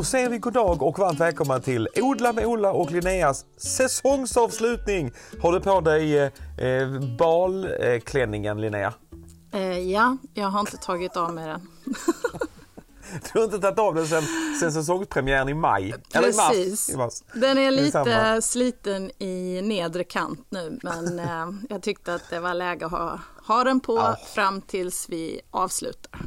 Då säger vi god dag och varmt välkomna till Odla med Ola och Linneas säsongsavslutning. Har du på dig eh, balklänningen Linnea? Eh, ja, jag har inte tagit av mig den. Du har inte tagit av den sen, sen säsongspremiären i maj? Precis. I mars, i mars. Den är lite sliten i nedre kant nu men eh, jag tyckte att det var läge att ha, ha den på oh. fram tills vi avslutar.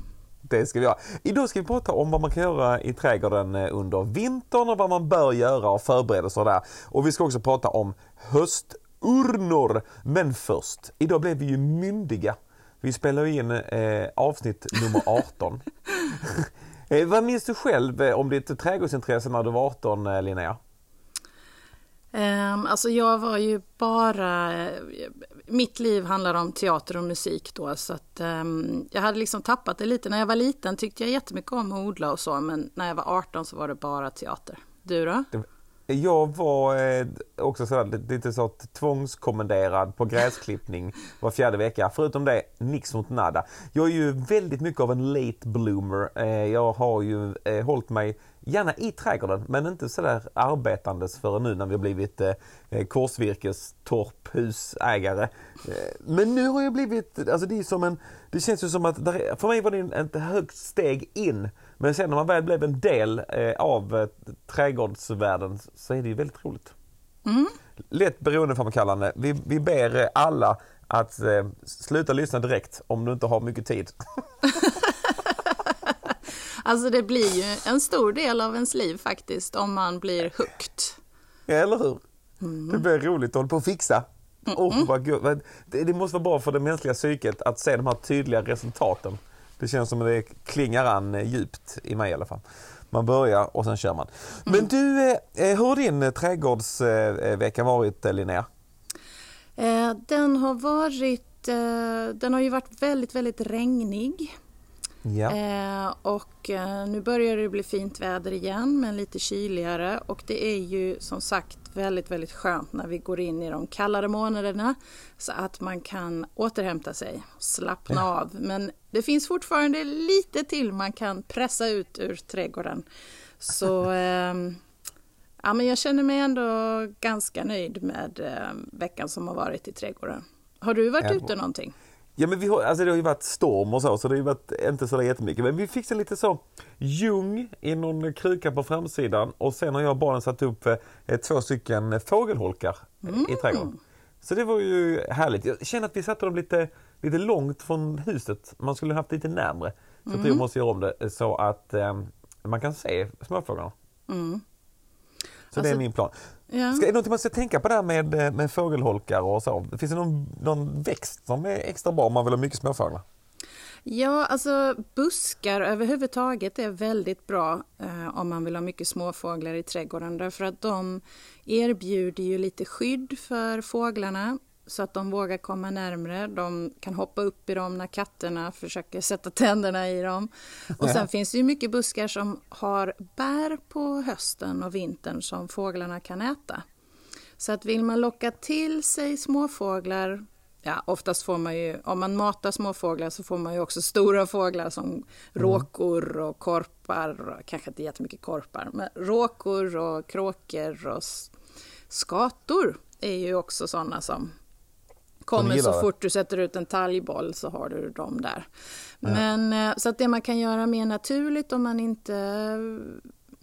Det ska vi göra. Idag ska vi prata om vad man kan göra i trädgården eh, under vintern och vad man bör göra och förberedelser där. Och vi ska också prata om hösturnor. Men först, idag blev vi ju myndiga. Vi spelar in eh, avsnitt nummer 18. eh, vad minns du själv eh, om ditt trädgårdsintresse när du var 18 eh, Linnea? Um, alltså jag var ju bara, mitt liv handlar om teater och musik då så att um, jag hade liksom tappat det lite. När jag var liten tyckte jag jättemycket om att odla och så men när jag var 18 så var det bara teater. Du då? Jag var eh, också sådär, lite så tvångskommenderad på gräsklippning var fjärde vecka. Förutom det, nix mot nada. Jag är ju väldigt mycket av en late bloomer. Eh, jag har ju eh, hållit mig gärna i trädgården men inte sådär arbetandes förrän nu när vi har blivit eh, eh korsvirkes torphusägare. Eh, men nu har jag blivit, alltså det är som en, det känns ju som att, där, för mig var det en, ett högt steg in. Men sen när man väl blev en del eh, av eh, trädgårdsvärlden så är det ju väldigt roligt. Mm. Lätt beroendeframkallande. Vi, vi ber alla att eh, sluta lyssna direkt om du inte har mycket tid. Alltså det blir ju en stor del av ens liv faktiskt om man blir hooked. Ja, eller hur? Mm. Det blir roligt att hålla på och fixa. Mm. Oh, vad gud. Det, måste vara bra för det mänskliga psyket att se de här tydliga resultaten. Det känns som att det klingar an eh, djupt i mig i alla fall. Man börjar och sen kör man. Men mm. du, eh, hur har din trädgårdsvecka varit Linnea? Den har varit, den har ju varit väldigt, väldigt regnig. Ja. Eh, och eh, nu börjar det bli fint väder igen men lite kyligare och det är ju som sagt väldigt väldigt skönt när vi går in i de kallare månaderna så att man kan återhämta sig och slappna ja. av. Men det finns fortfarande lite till man kan pressa ut ur trädgården. Så eh, ja, men jag känner mig ändå ganska nöjd med eh, veckan som har varit i trädgården. Har du varit ja. ute någonting? Ja men vi har, alltså det har ju varit storm och så, så det har ju varit inte så jättemycket. Men vi fixade lite så ljung i någon kruka på framsidan och sen har jag och barnen satt upp eh, två stycken fågelholkar mm. i trädgården. Så det var ju härligt. Jag känner att vi satte dem lite, lite långt från huset. Man skulle haft lite närmre. Så mm. jag måste göra om det så att eh, man kan se småfåglarna. Mm. Så alltså, det är alltså, min plan. Ja. Ska, är det något man ska tänka på där med, eh, med fågelholkar och så? Finns det någon, någon växt som är extra bra om man vill ha mycket småfåglar? Ja, alltså buskar överhuvudtaget är väldigt bra eh, om man vill ha mycket småfåglar i trädgården därför att de erbjuder ju lite skydd för fåglarna så att de vågar komma närmre. De kan hoppa upp i dem när katterna försöker sätta tänderna i dem. Och sen finns det ju mycket buskar som har bär på hösten och vintern som fåglarna kan äta. Så att vill man locka till sig småfåglar Ja, oftast får man ju, om man matar småfåglar så får man ju också stora fåglar som mm. råkor och korpar, kanske inte jättemycket korpar, men råkor och kråkor och skator är ju också sådana som kommer så fort du sätter ut en talgboll så har du dem där. Ja. Men eh, så att det man kan göra mer naturligt om man inte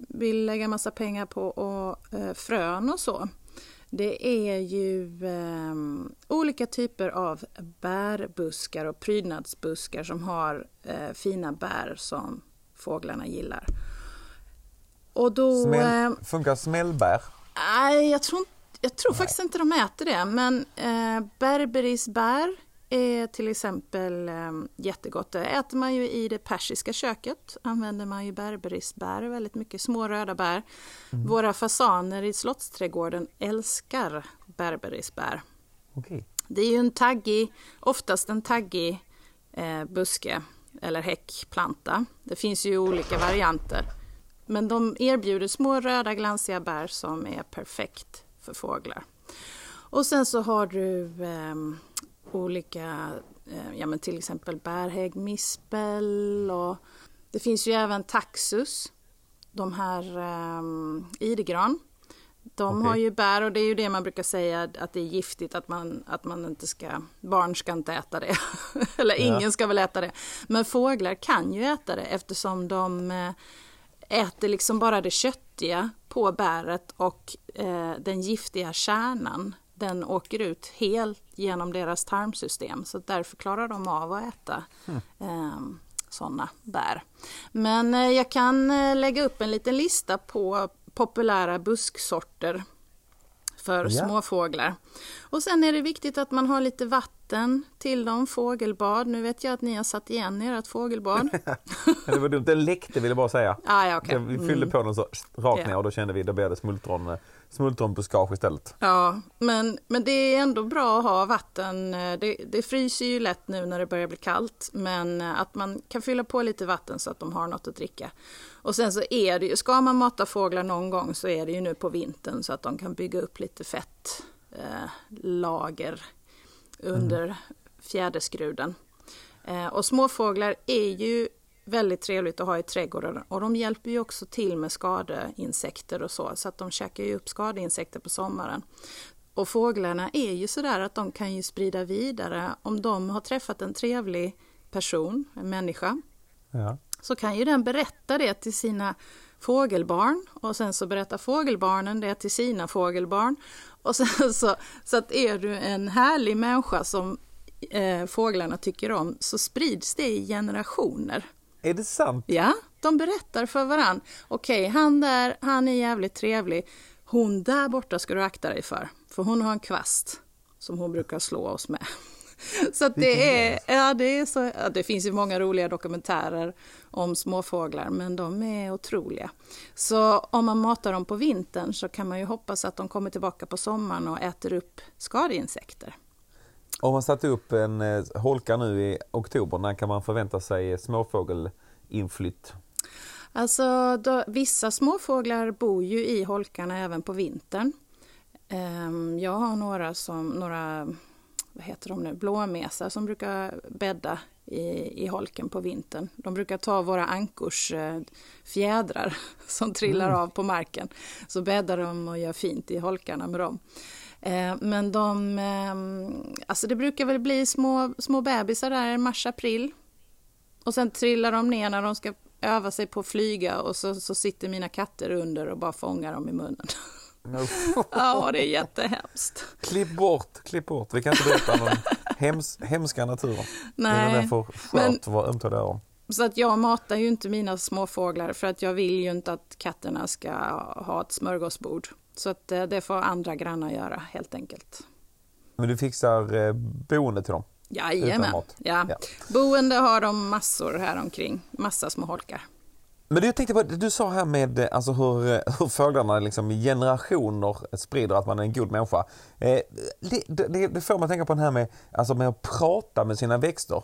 vill lägga massa pengar på och, eh, frön och så. Det är ju eh, olika typer av bärbuskar och prydnadsbuskar som har eh, fina bär som fåglarna gillar. Och då, Smäll, eh, funkar smällbär? Nej, jag tror inte jag tror faktiskt inte de äter det, men eh, berberisbär är till exempel eh, jättegott. Det äter man ju i det persiska köket. Använder man ju berberisbär väldigt mycket, små röda bär. Mm. Våra fasaner i Slottsträdgården älskar berberisbär. Okay. Det är ju en taggig, oftast en taggig eh, buske eller häckplanta. Det finns ju olika varianter. Men de erbjuder små röda glansiga bär som är perfekt för fåglar. Och sen så har du eh, olika, eh, ja men till exempel bärhäggmispel och det finns ju även taxus de här um, idegran. De Okej. har ju bär och det är ju det man brukar säga att det är giftigt att man, att man inte ska, barn ska inte äta det. Eller Ja. ingen ska väl äta det. Men fåglar kan ju äta det eftersom de eh, äter liksom bara det köttiga på bäret och eh, den giftiga kärnan den åker ut helt genom deras tarmsystem. Så därför klarar de av att äta eh, sådana bär. Men eh, jag kan eh, lägga upp en liten lista på populära busksorter för Ja. småfåglar. Och sen är det viktigt att man har lite vatten till dem, fågelbad. Nu vet jag att ni har satt igen ert fågelbad. Det var dumt, den läckte vill jag bara säga. ah, ja. Det- Vi fyllde Mm. på den så rakt ner och då kände vi blev det smultron, eh, smultronbuskage istället. Ja, men, men det är ändå bra att ha vatten. Det, det fryser ju lätt nu när det börjar bli kallt, men att man kan fylla på lite vatten så att de har något att dricka. Och sen så är det ju, ska man mata fåglar någon gång så är det ju nu på vintern så att de kan bygga upp lite fettlager eh, under fjäderskruden. Eh, och småfåglar är ju väldigt trevligt att ha i trädgården och de hjälper ju också till med skadeinsekter och så, så att de käkar ju upp skadeinsekter på sommaren. Och fåglarna är ju sådär att de kan ju sprida vidare om de har träffat en trevlig person, en människa, Ja. så kan ju den berätta det till sina fågelbarn och sen så berättar fågelbarnen det till sina fågelbarn. Och sen så, så att är du en härlig människa som eh, fåglarna tycker om så sprids det i generationer. Är det sant? Ja, de berättar för varann. Okej, han där, han är jävligt trevlig. Hon där borta ska du akta dig för, för hon har en kvast som hon brukar slå oss med. Så det är, ja det är så, ja, det finns ju många roliga dokumentärer om småfåglar, men de är otroliga. Så om man matar dem på vintern så kan man ju hoppas att de kommer tillbaka på sommaren och äter upp skadeinsekter. Om man satte upp en eh, holka nu i oktober, när kan man förvänta sig småfågelinflytt? Alltså, då, vissa småfåglar bor ju i holkarna även på vintern. Ehm, jag har några, som, några vad heter de nu, blåmesar som brukar bädda i, i holken på vintern. De brukar ta våra ankors eh, fjädrar som trillar av på marken. Så bäddar de och gör fint i holkarna med dem. Eh, men de, ehm, alltså det brukar väl bli små, små bebisar där i mars-april. Och sen trillar de ner när de ska öva sig på att flyga och så, så sitter mina katter under och bara fångar dem i munnen. Ja, det är jättehemskt. Klipp bort, klipp bort. Vi kan inte berätta någon hems, hemska naturer. Nej, Det är för men- skört vad ömtålig är om. Så att jag matar ju inte mina småfåglar för att jag vill ju inte att katterna ska ha ett smörgåsbord. Så att eh, det får andra grannar göra helt enkelt. Men du fixar eh, boende till dem? Jajamän. Ja. Ja. Boende har de massor här omkring. Massa små holkar. Men du, jag tänkte på, du sa här med eh, alltså hur, hur fåglarna liksom i generationer sprider att man är en god människa. Eh, det, det, det får att tänka på det här med, alltså med att prata med sina växter.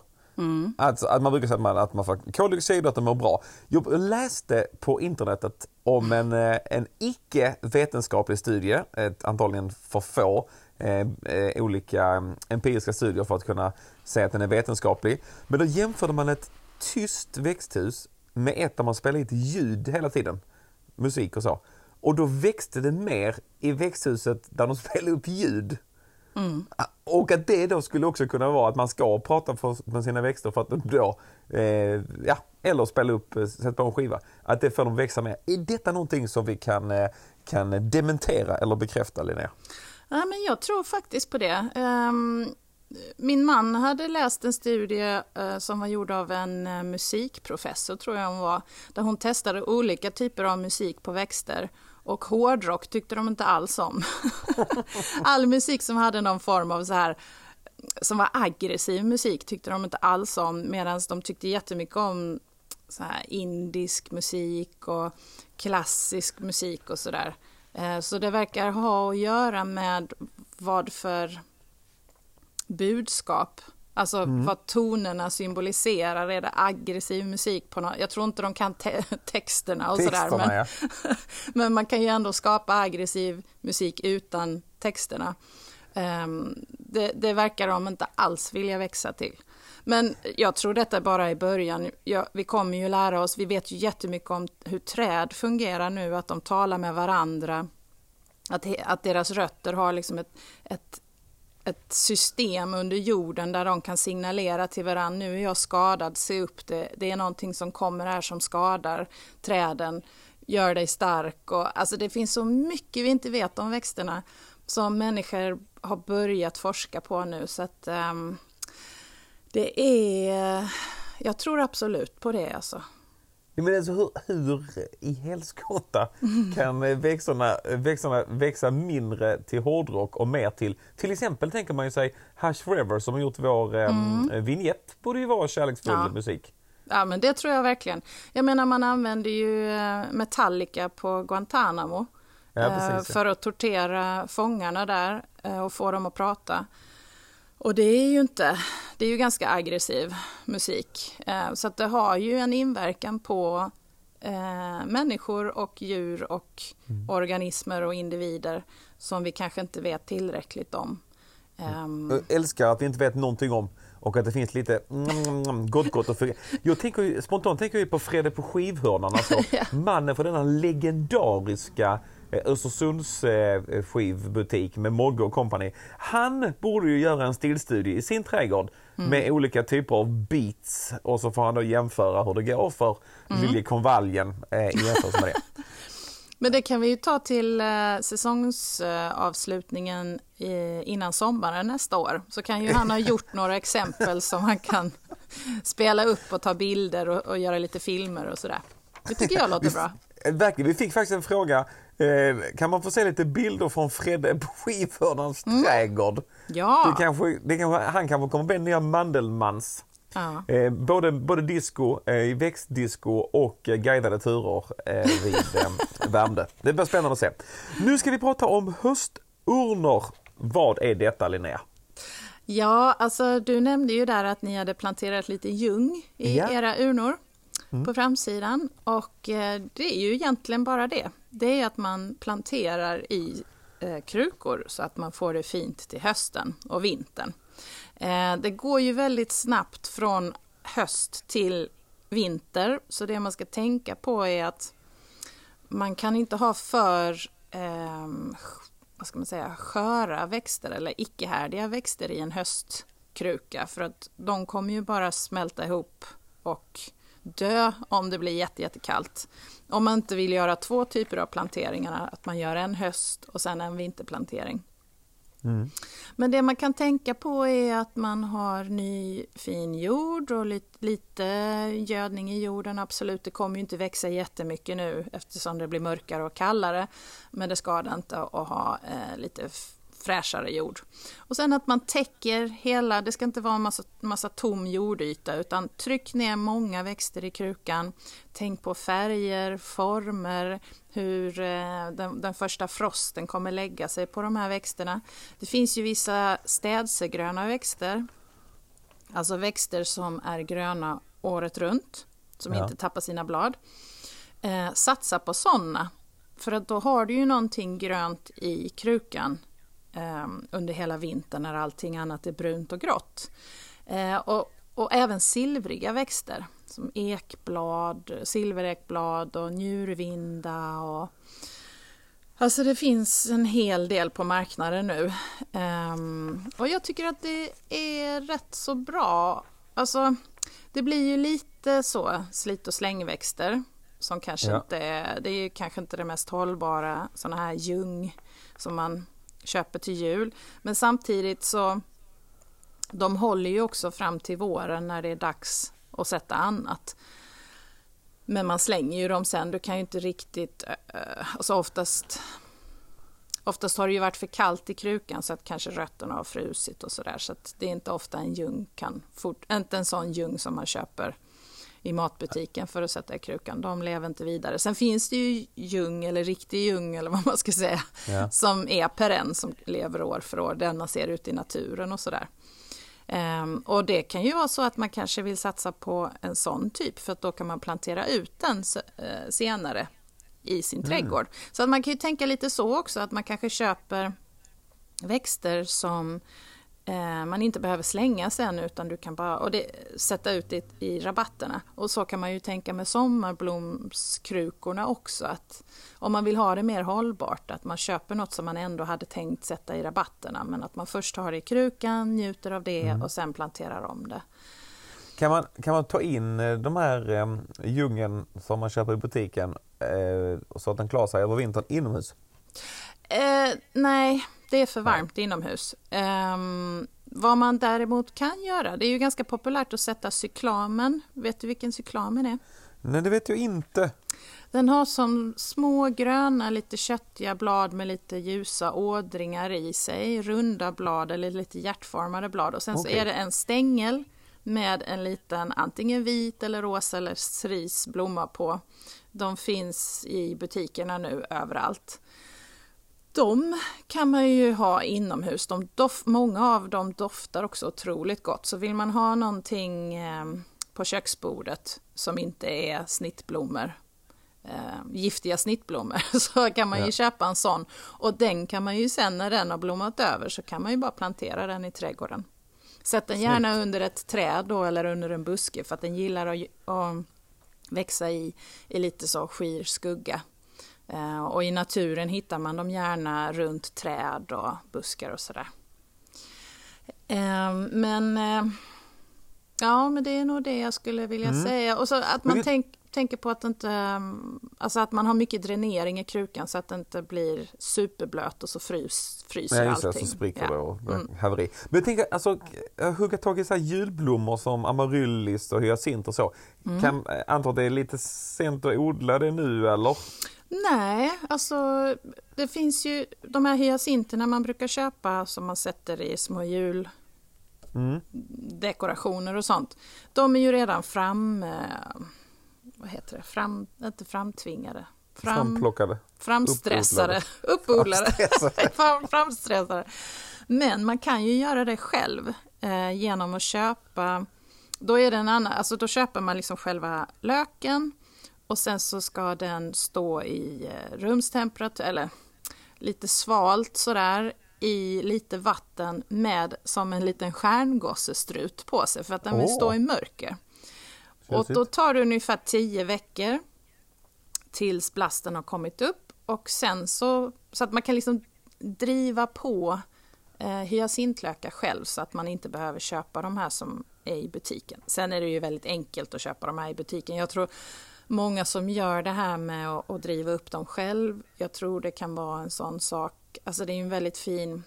Alltså, att man brukar säga att man, att man får koldioxid och att de mår bra. Jag läste på internetet om en, eh, en icke vetenskaplig studie, ett, antagligen för få eh, eh olika mm, empiriska studier för att kunna säga att den är vetenskaplig. Men då jämförde man ett tyst växthus med ett där man spelar in ljud hela tiden, musik och så. Och då växte det mer i växthuset där de spelade upp ljud. Mm. Och att det då skulle också kunna vara att man ska prata för, med sina växter för att då, eh, ja, eller spela upp, eh, sätta på en skiva. Att det får dem växa mer. Är detta någonting som vi kan, eh, kan dementera eller bekräfta Linnea? Ja, men jag tror faktiskt på det. Um... min man hade läst en studie eh, som var gjord av en musikprofessor, tror jag hon var, där hon testade olika typer av musik på växter. Och hårdrock tyckte de inte alls om. All musik som hade någon form av så här som var aggressiv musik tyckte de inte alls om medan de tyckte jättemycket om så här indisk musik och klassisk musik och sådär. Eh, så det verkar ha att göra med vad för budskap, alltså vad tonerna symboliserar. Är det aggressiv musik på något? Jag tror inte de kan te- texterna och sådär. Texterna Men, ja. men man kan ju ändå skapa aggressiv musik utan texterna. Ehm, det, det verkar de inte alls vilja växa till. Men jag tror detta bara är början. Ja, vi kommer ju lära oss, vi vet ju jättemycket om hur träd fungerar nu, att de talar med varandra. Att, att deras rötter har liksom ett, ett, ett system under jorden där de kan signalera till varandra, nu är jag skadad, se upp, det, det är någonting som kommer här som skadar träden, gör dig stark. Och, alltså det finns så mycket vi inte vet om växterna som människor har börjat forska på nu. Så att um, det är, jag tror absolut på det alltså. Men alltså hur, hur i helskotta kan växterna, växterna växa mindre till hårdrock och mer till, till exempel tänker man ju sig Hush Forever som har gjort vår mm. eh, vignett, borde ju vara kärleksfull ja. musik. Ja men det tror jag verkligen. Jag menar man använder ju eh, Metallica på Guantanamo ja, precis, för att tortera fångarna där eh, och få dem att prata. Och det är ju inte, det är ju ganska aggressiv musik. Eh, så att det har ju en inverkan på eh, människor och djur och mm. organismer och individer som vi kanske inte vet tillräckligt om. Um... Jag älskar att vi inte vet någonting om och att det finns lite mm, gott gott och. Jag tänker ju, spontant tänker jag på Fredde på skivhörnan, alltså mannen för denna legendariska Östersunds eh, skivbutik med Mogge och company. Han borde ju göra en stilstudie i sin trädgård mm. med olika typer av beats och så får han då jämföra hur det går för mm. liljekonvaljen eh, i jämförelse med det. Men det kan vi ju ta till eh, säsongsavslutningen eh, innan sommaren nästa år. Så kan ju han ha gjort några exempel som han kan spela upp och ta bilder och, och göra lite filmer och sådär. Det tycker jag låter bra. Verkligen. Vi fick faktiskt en fråga Eh, kan man få se lite bilder från Fredde på skivhörnans mm. trädgård? Ja. Det kanske, det kanske, han kanske kommer bli nya Mandelmans. Ja. Eh, både, både disco, eh, växtdisco och eh, guidade turer eh, vid eh, Värmdö. Det blir spännande att se. Nu ska vi prata om hösturnor. Vad är detta Linnea? Ja, alltså du nämnde ju där att ni hade planterat lite ljung i ja. era urnor mm. på framsidan och eh, det är ju egentligen bara det. Det är att man planterar i eh, krukor så att man får det fint till hösten och vintern. Eh, det går ju väldigt snabbt från höst till vinter så det man ska tänka på är att man kan inte ha för eh, vad ska man säga, sköra växter eller icke-härdiga växter i en höstkruka för att de kommer ju bara smälta ihop och dö om det blir jätte, jättekallt. Om man inte vill göra två typer av planteringar, att man gör en höst och sen en vinterplantering. Mm. Men det man kan tänka på är att man har ny fin jord och lite, lite gödning i jorden. Absolut, det kommer ju inte växa jättemycket nu eftersom det blir mörkare och kallare. Men det skadar inte att ha eh, lite fräschare jord. Och sen att man täcker hela, det ska inte vara en massa, massa tom jordyta utan tryck ner många växter i krukan. Tänk på färger, former, hur eh, den, den, första frosten kommer lägga sig på de här växterna. Det finns ju vissa städsegröna växter, alltså växter som är gröna året runt, som ja. inte tappar sina blad. Eh, satsa på sådana, för att då har du ju någonting grönt i krukan under hela vintern när allting annat är brunt och grått. Eh, och, och även silvriga växter som ekblad, silverekblad och njurvinda och Alltså det finns en hel del på marknaden nu. Um, och jag tycker att det är rätt så bra. Alltså det blir ju lite så slit och slängväxter som kanske ja. inte är, det är kanske inte det mest hållbara sådana här ljung som man köper till jul. Men samtidigt så de håller ju också fram till våren när det är dags att sätta annat. Men man slänger ju dem sen, du kan ju inte riktigt, eh, eh, alltså oftast Oftast har det ju varit för kallt i krukan så att kanske rötterna har frusit och sådär så att det är inte ofta en ljung kan, fort, inte en sån ljung som man köper i matbutiken för att sätta i krukan. De lever inte vidare. Sen finns det ju ljung eller riktig ljung eller vad man ska säga ja. som är perenn som lever år för år. Denna ser ut i naturen och sådär. Um, och det kan ju vara så att man kanske vill satsa på en sån typ för att då kan man plantera ut den uh, senare i sin mm. trädgård. Så att man kan ju tänka lite så också att man kanske köper växter som eh, man inte behöver slänga sen utan du kan bara och det, sätta ut det i rabatterna. Och så kan man ju tänka med sommarblomskrukorna också att om man vill ha det mer hållbart att man köper något som man ändå hade tänkt sätta i rabatterna men att man först har det i krukan, njuter av det mm. och sen planterar om det. Kan man, kan man ta in eh, de här eh, djungeln som man köper i butiken eh, så att den klarar sig över vintern inomhus? Eh, nej, det är för varmt nej. inomhus. Eh, vad man däremot kan göra, det är ju ganska populärt att sätta cyklamen. Vet du vilken cyklamen är? Nej, det vet jag inte. Den har som små gröna, lite köttiga blad med lite ljusa ådringar i sig. Runda blad eller lite hjärtformade blad. Och sen okay. så är det en stängel med en liten antingen vit eller rosa eller cerise blomma på. De finns i butikerna nu överallt. De kan man ju ha inomhus. De dof, många av dem doftar också otroligt gott. Så vill man ha någonting eh, på köksbordet som inte är snittblommor, eh, giftiga snittblommor, så kan man ju ja. köpa en sån. Och den kan man ju sen när den har blommat över så kan man ju bara plantera den i trädgården. Sätt den gärna Snyggt. under ett träd då, eller under en buske för att den gillar att, att växa i, i lite så skir skugga. Eh, och i naturen hittar man dem gärna runt träd och buskar och sådär. Eh, men eh, ja, men det är nog det jag skulle vilja mm. säga. Och så att man tänk, tänker på att, inte, alltså att man har mycket dränering i krukan så att det inte blir superblöt och så frys, fryser ja, allting. Så spricker ja. det och mm. haveri. Men tänker, alltså, hugga tag i så julblommor som amaryllis och hyacint och så. Mm. Kan, antar att det är lite sent att odla det nu eller? Nej, alltså det finns ju de här hyacinterna man brukar köpa som man sätter i små jul mm. dekorationer och sånt. De är ju redan fram vad heter det, fram, inte framtvingade. Fram, Framplockade. Framstressade. Uppodlade. Framstressade. framstressade. Men man kan ju göra det själv eh, genom att köpa, då är det en annan, alltså då köper man liksom själva löken och sen så ska den stå i eh, rumstemperatur, eller lite svalt sådär, i lite vatten med som en liten stjärngossestrut på sig för att den vill stå i mörker. Och då tar det ungefär 10 veckor tills blasten har kommit upp och sen så, så att man kan liksom driva på eh, hyacintlökar själv så att man inte behöver köpa de här som är i butiken. Sen är det ju väldigt enkelt att köpa de här i butiken. Jag tror många som gör det här med att, att driva upp dem själv, jag tror det kan vara en sån sak, alltså det är en väldigt fin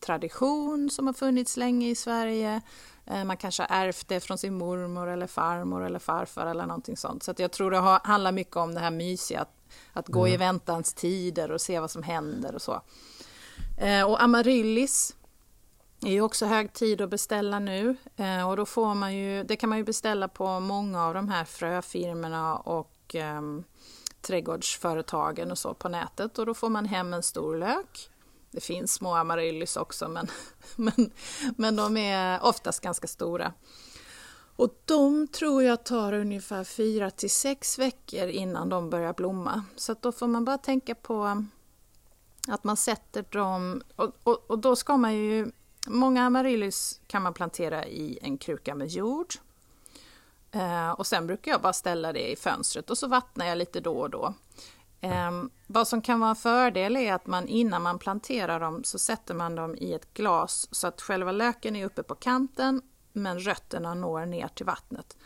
tradition som har funnits länge i Sverige. Eh, man kanske har ärvt det från sin mormor eller farmor eller farfar eller någonting sånt. Så jag tror det handlar mycket om det här mysiga, att, att gå mm. i väntans tider och se vad som händer och så. Eh, och amaryllis det är ju också hög tid att beställa nu eh, och då får man ju, det kan man ju beställa på många av de här fröfirmorna och um, trädgårdsföretagen och så på nätet och då får man hem en stor lök det finns små amaryllis också men, men, men de är oftast ganska stora. Och de tror jag tar ungefär fyra till sex veckor innan de börjar blomma. Så då får man bara tänka på att man sätter dem... Och, och, och då ska man ju... Många amaryllis kan man plantera i en kruka med jord. Eh, och sen brukar jag bara ställa det i fönstret och så vattnar jag lite då och då. Eh, vad som kan vara en fördel är att man innan man planterar dem så sätter man dem i ett glas så att själva löken är uppe på kanten men rötterna når ner till vattnet.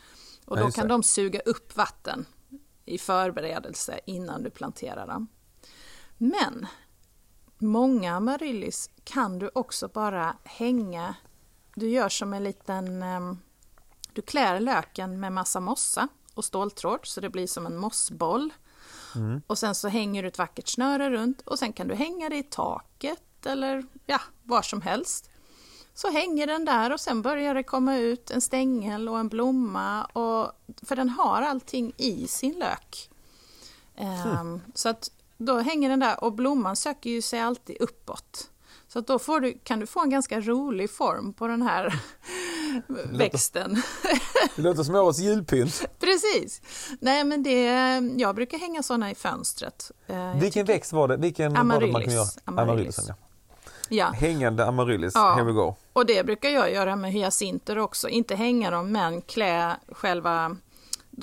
Och då kan de suga upp vatten i förberedelse innan du planterar dem. Men många amaryllis kan du också bara hänga. Du gör som en liten... Ehm, du klär löken med massa mossa och ståltråd så det blir som en mossboll. Mm. Och sen så hänger du ett vackert snöre runt och sen kan du hänga det i taket eller ja, var som helst. Så hänger den där och sen börjar det komma ut en stängel och en blomma. Och, för den har allting i sin lök. Mm. Um, så att då hänger den där och blomman söker ju sig alltid uppåt. Så då får du, kan du få en ganska rolig form på den här växten. Det låter som årets julpynt. Precis. Nej, men det, jag brukar hänga sådana i fönstret. Eh, vilken växt var det? Vilken amaryllis. Var det man göra? Amaryllis. amaryllis. Ja. Hängande amaryllis, Ja. here we go. Och det brukar jag göra med hyacinter också. Inte hänga dem men klä själva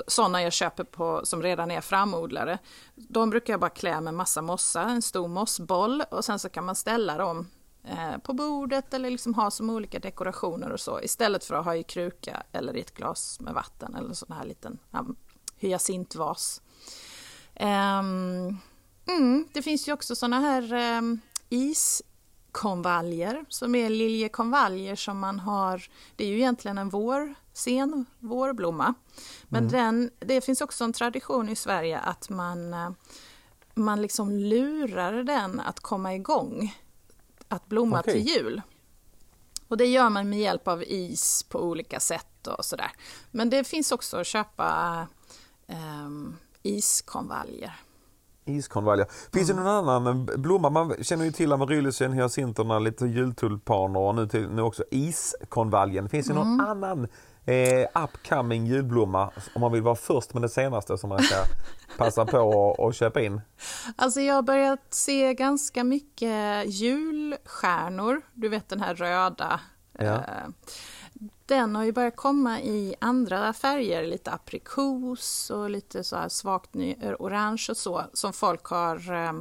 sådana jag köper på som redan är framodlade. De brukar jag bara klä med massa mossa, en stor mossboll och sen så kan man ställa dem eh, på bordet eller liksom ha som olika dekorationer och så istället för att ha i kruka eller i ett glas med vatten eller sån här liten ja, hyacintvas. Um, mm, det finns ju också såna här um, iskonvaljer som är liljekonvaljer som man har, det är ju egentligen en vår, sen vårblomma. Men den, det finns också en tradition i Sverige att man, eh, man liksom lurar den att komma igång, att blomma Okej. till jul. Och det gör man med hjälp av is på olika sätt och sådär. Men det finns också att köpa um, iskonvaljer. Iskonvaljer. Finns det någon annan blomma? Man känner ju till amaryllis, hyacinterna, lite jultulpaner och nu, till, nu också iskonvaljen. Finns det någon annan eh, upcoming julblomma om man vill vara först med det senaste som man ska passa på att köpa in? Alltså jag har börjat se ganska mycket julstjärnor. Du vet den här röda. Ja. Eh, Den har ju börjat komma i andra färger, lite aprikos och lite så här svagt orange och så, som folk har eh,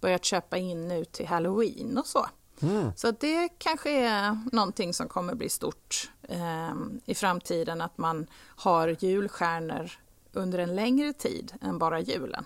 börjat köpa in nu till halloween och så. Så att det kanske är någonting som kommer bli stort eh, i framtiden, att man har julstjärnor under en längre tid än bara julen.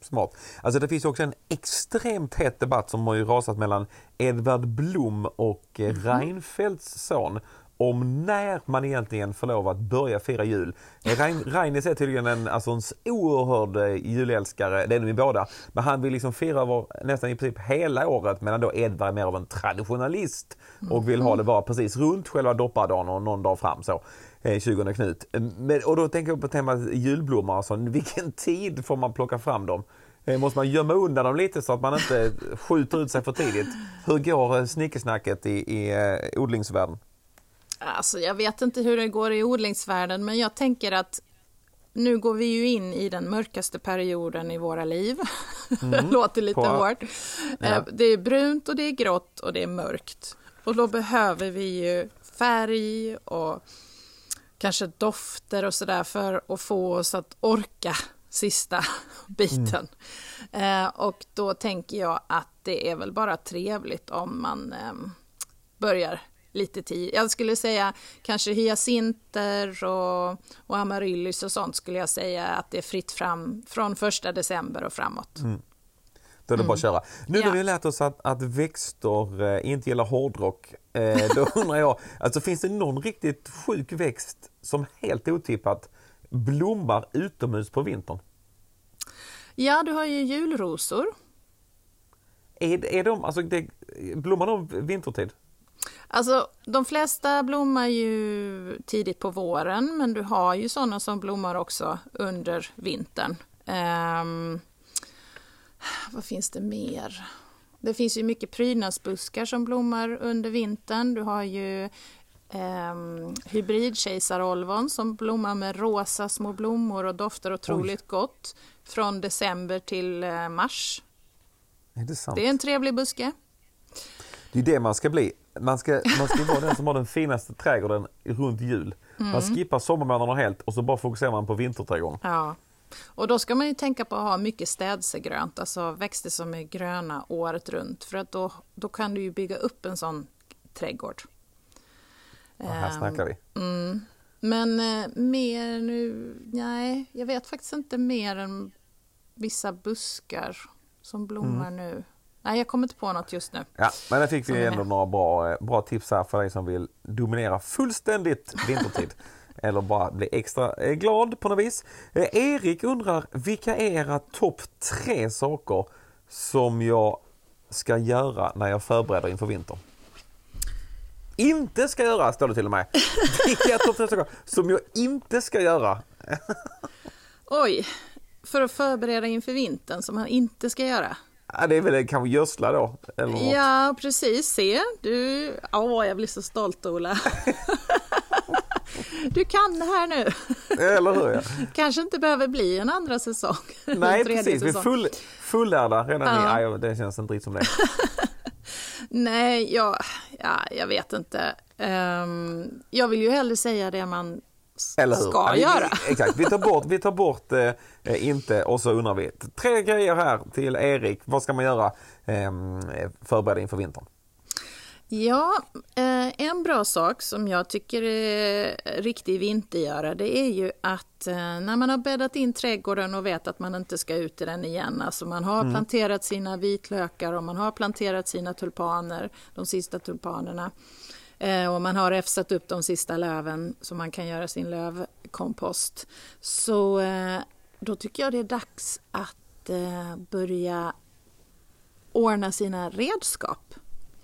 Smart. Alltså det finns också en extremt het debatt som har ju rasat mellan Edvard Blom och eh, Reinfeldts son om när man egentligen får lov att börja fira jul. Reines Reinis är tydligen en, alltså en oerhörd eh, julälskare, det är de båda, men han vill liksom fira över nästan i princip hela året medan då Edvard är mer av en traditionalist och vill ha det bara precis runt själva doppardagen och någon dag fram så. Eh, 20 Knut. Mm, men, och då tänker jag på temat julblommor, alltså, vilken tid får man plocka fram dem? Eh, måste man gömma undan dem lite så att man inte skjuter ut sig för tidigt? Hur går snickesnacket i, i odlingsvärlden? Alltså, jag vet inte hur det går i odlingsvärlden, men jag tänker att nu går vi ju in i den mörkaste perioden i våra liv. det låter lite På- hårt. Ja. Eh, Det är brunt och det är grått och det är mörkt. Och då behöver vi ju färg och kanske dofter och sådär för att få oss att orka sista biten. Eh, och då tänker jag att det är väl bara trevligt om man ehm, börjar lite tid. Jag skulle säga kanske hyacinter och, och amaryllis och sånt skulle jag säga att det är fritt fram från första december och framåt. Då är det bara att köra. Nu när Ja. vi lärt oss att, att växter eh, inte gillar hårdrock, eh, då undrar jag, alltså finns det någon riktigt sjuk växt som helt otippat blommar utomhus på vintern? Ja, du har ju julrosor. Är, är de, alltså det, blommar de vintertid? Alltså, de flesta blommar ju tidigt på våren, men du har ju sådana som blommar också under vintern. Ehm, vad finns det mer? Det finns ju mycket prydnadsbuskar som blommar under vintern. Du har ju um, hybridkejsarolvon som blommar med rosa små blommor och doftar otroligt gott från december till eh, mars. Är det? Det är en trevlig buske. Det är det man ska bli. Man ska, man ska vara den som har den finaste trädgården runt jul. Man skippar sommarmånaderna helt och så bara fokuserar man på vinterträdgården. Ja, och då ska man ju tänka på att ha mycket städsegrönt, alltså växter som är gröna året runt, för att då, då kan du ju bygga upp en sån trädgård. Och här Ehm, snackar vi. Men eh, mer nu, nej, jag vet faktiskt inte mer än vissa buskar som blommar nu. Nej, jag kommer inte på något just nu. Ja, men där fick vi ändå några bra, eh, bra tips här för dig som vill dominera fullständigt vintertid. Eller bara bli extra eh, glad på något vis. Eh, Erik undrar, vilka är era topp tre saker som jag ska göra när jag förbereder inför vintern? Inte ska göra, står det till och med. Vilka topp tre saker som jag inte ska göra? Oj, för att förbereda inför vintern som man inte ska göra. Ja, det är väl kanske gödsla då? Eller. Ja, precis. Se, du... Åh, jag blir så stolt, Ola. Du kan det här nu. Eller hur? Ja. Kanske inte behöver bli en andra säsong. Nej precis, vi är full, fullärda redan Ja. i... Nej, det känns inte riktigt som det. Nej, jag, ja, jag vet inte. Um, jag vill ju hellre säga det man Eller hur? ska Ja, vi, göra. Exakt, vi tar bort, vi tar bort eh, inte och så undrar vi. Tre grejer här till Erik. Vad ska man göra eh, förbereda inför vintern? Ja, eh, en bra sak som jag tycker är riktig vintergöra det är ju att eh, när man har bäddat in trädgården och vet att man inte ska ut i den igen, alltså man har Mm. planterat sina vitlökar och man har planterat sina tulpaner, de sista tulpanerna, och man har räfsat upp de sista löven så man kan göra sin lövkompost. Så eh, då tycker jag det är dags att eh, börja ordna sina redskap.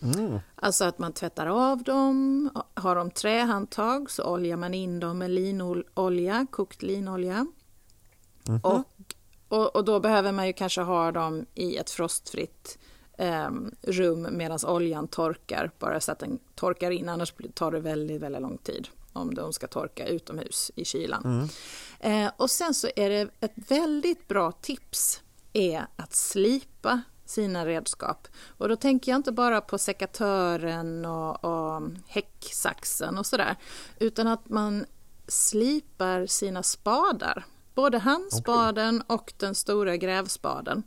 Mm. Alltså att man tvättar av dem, har de trähandtag så oljar man in dem med linolja, kokt linolja. Och, och, och då behöver man ju kanske ha dem i ett frostfritt eh, rum medan oljan torkar, bara så att den torkar in, annars tar det väldigt, väldigt lång tid om de ska torka utomhus i kylan. Eh, och sen så är det ett väldigt bra tips är att slipa sina redskap. Och då tänker jag inte bara på sekatören och, och häcksaxen och sådär, utan att man slipar sina spadar. Både handspaden och den stora grävspaden.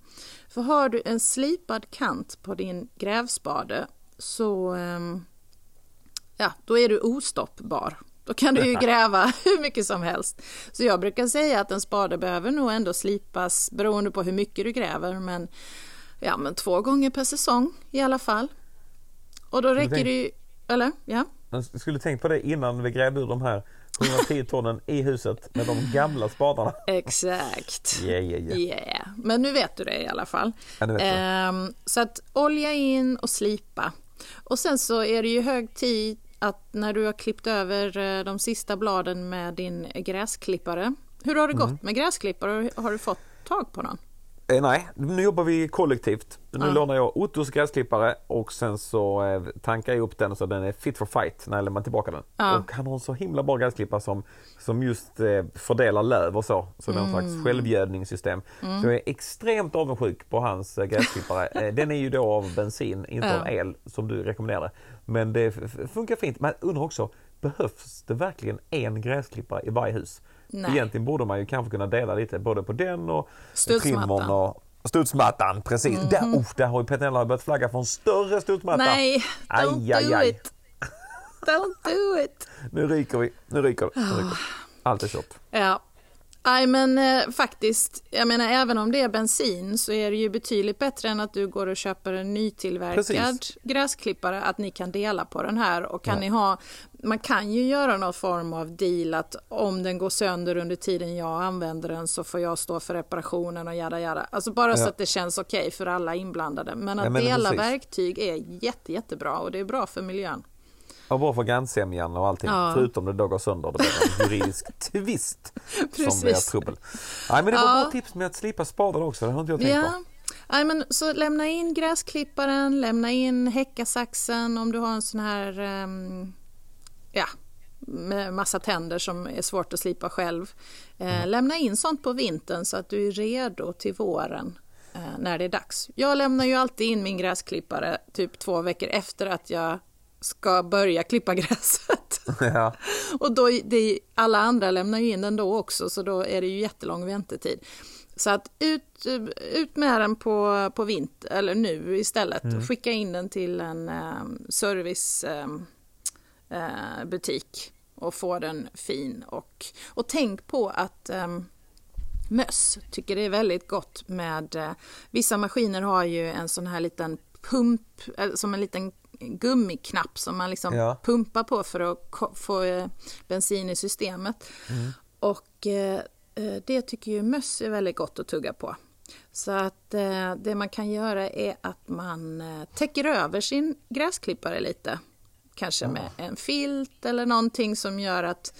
För har du en slipad kant på din grävspade så ehm, ja, då är du ostoppbar. Då kan du ju gräva hur mycket som helst. Så jag brukar säga att en spade behöver nog ändå slipas beroende på hur mycket du gräver, men, ja, men två gånger per säsong i alla fall. Och då räcker det ju... Eller? Ja. Jag skulle tänkt på det innan vi grävde ur de här 110 tonnen i huset med de gamla spadarna. Exakt. Yeah, yeah, yeah. Yeah. Men nu vet du det i alla fall. Ja. Ehm, så att olja in och slipa. Och sen så är det ju hög tid att när du har klippt över eh, de sista bladen med din gräsklippare. Hur har det Mm. gått med gräsklippare? Har du fått tag på någon? Eh, nej, nu jobbar vi kollektivt. Nu Ja. lånar jag Ottos gräsklippare och sen så eh, tankar jag upp den så den är fit for fight när jag lämnar tillbaka den. Ja. Och han har en så himla bra gräsklippare som, som just eh, fördelar löv och så. Så det är en Mm. slags självgödningssystem. Så jag är extremt avundsjuk på hans eh, gräsklippare. Eh, den är ju då av bensin, inte av el som du rekommenderade. Men det funkar fint. Men undrar också, behövs det verkligen en gräsklippare i varje hus? Nej. Egentligen borde man ju kanske kunna dela lite både på den och trimmern och Studsmattan, precis. Där, oh, där har ju Petronella börjat flagga för en större studsmatta. Nej, don't aj, do aj. it! Don't do it! Nu ryker vi, nu ryker det. Nu ryker. det. Allt är kört. Ja. Nej men eh, faktiskt, jag menar även om det är bensin så är det ju betydligt bättre än att du går och köper en nytillverkad Precis. gräsklippare, att ni kan dela på den här och kan Ja. ni ha, man kan ju göra någon form av deal att om den går sönder under tiden jag använder den så får jag stå för reparationen och jada jada. Alltså bara så Ja. att det känns okej för alla inblandade. Men att Ja, men dela precis. verktyg är jätte, jättebra och det är bra för miljön. Och bra för grannsämjan och allting. Ja. Förutom det då går sönder. Det blir en juridisk tvist som blir trubbel. Nej men det var Ja. bra tips med att slipa spaden också. Det har inte jag tänkt Ja. på. Nej, men så lämna in gräsklipparen, lämna in häckasaxen om du har en sån här ehm, ja, med massa tänder som är svårt att slipa själv. Eh, Lämna in sånt på vintern så att du är redo till våren eh, när det är dags. Jag lämnar ju alltid in min gräsklippare typ två veckor efter att jag ska börja klippa gräset. Ja. Och då, det, alla andra lämnar ju in den då också, så då är det ju jättelång väntetid. Så att ut, ut med den på, på vinter, eller nu istället. Mm. Skicka in den till en eh, servicebutik eh, butik och få den fin. Och, och tänk på att eh, möss tycker det är väldigt gott med... Eh, vissa maskiner har ju en sån här liten pump, eller som en liten gummiknapp som man liksom Ja. pumpar på för att få eh, bensin i systemet. Och eh, eh, det tycker ju möss är väldigt gott att tugga på. Så att eh, det man kan göra är att man eh, täcker över sin gräsklippare lite. Kanske med en filt eller någonting som gör att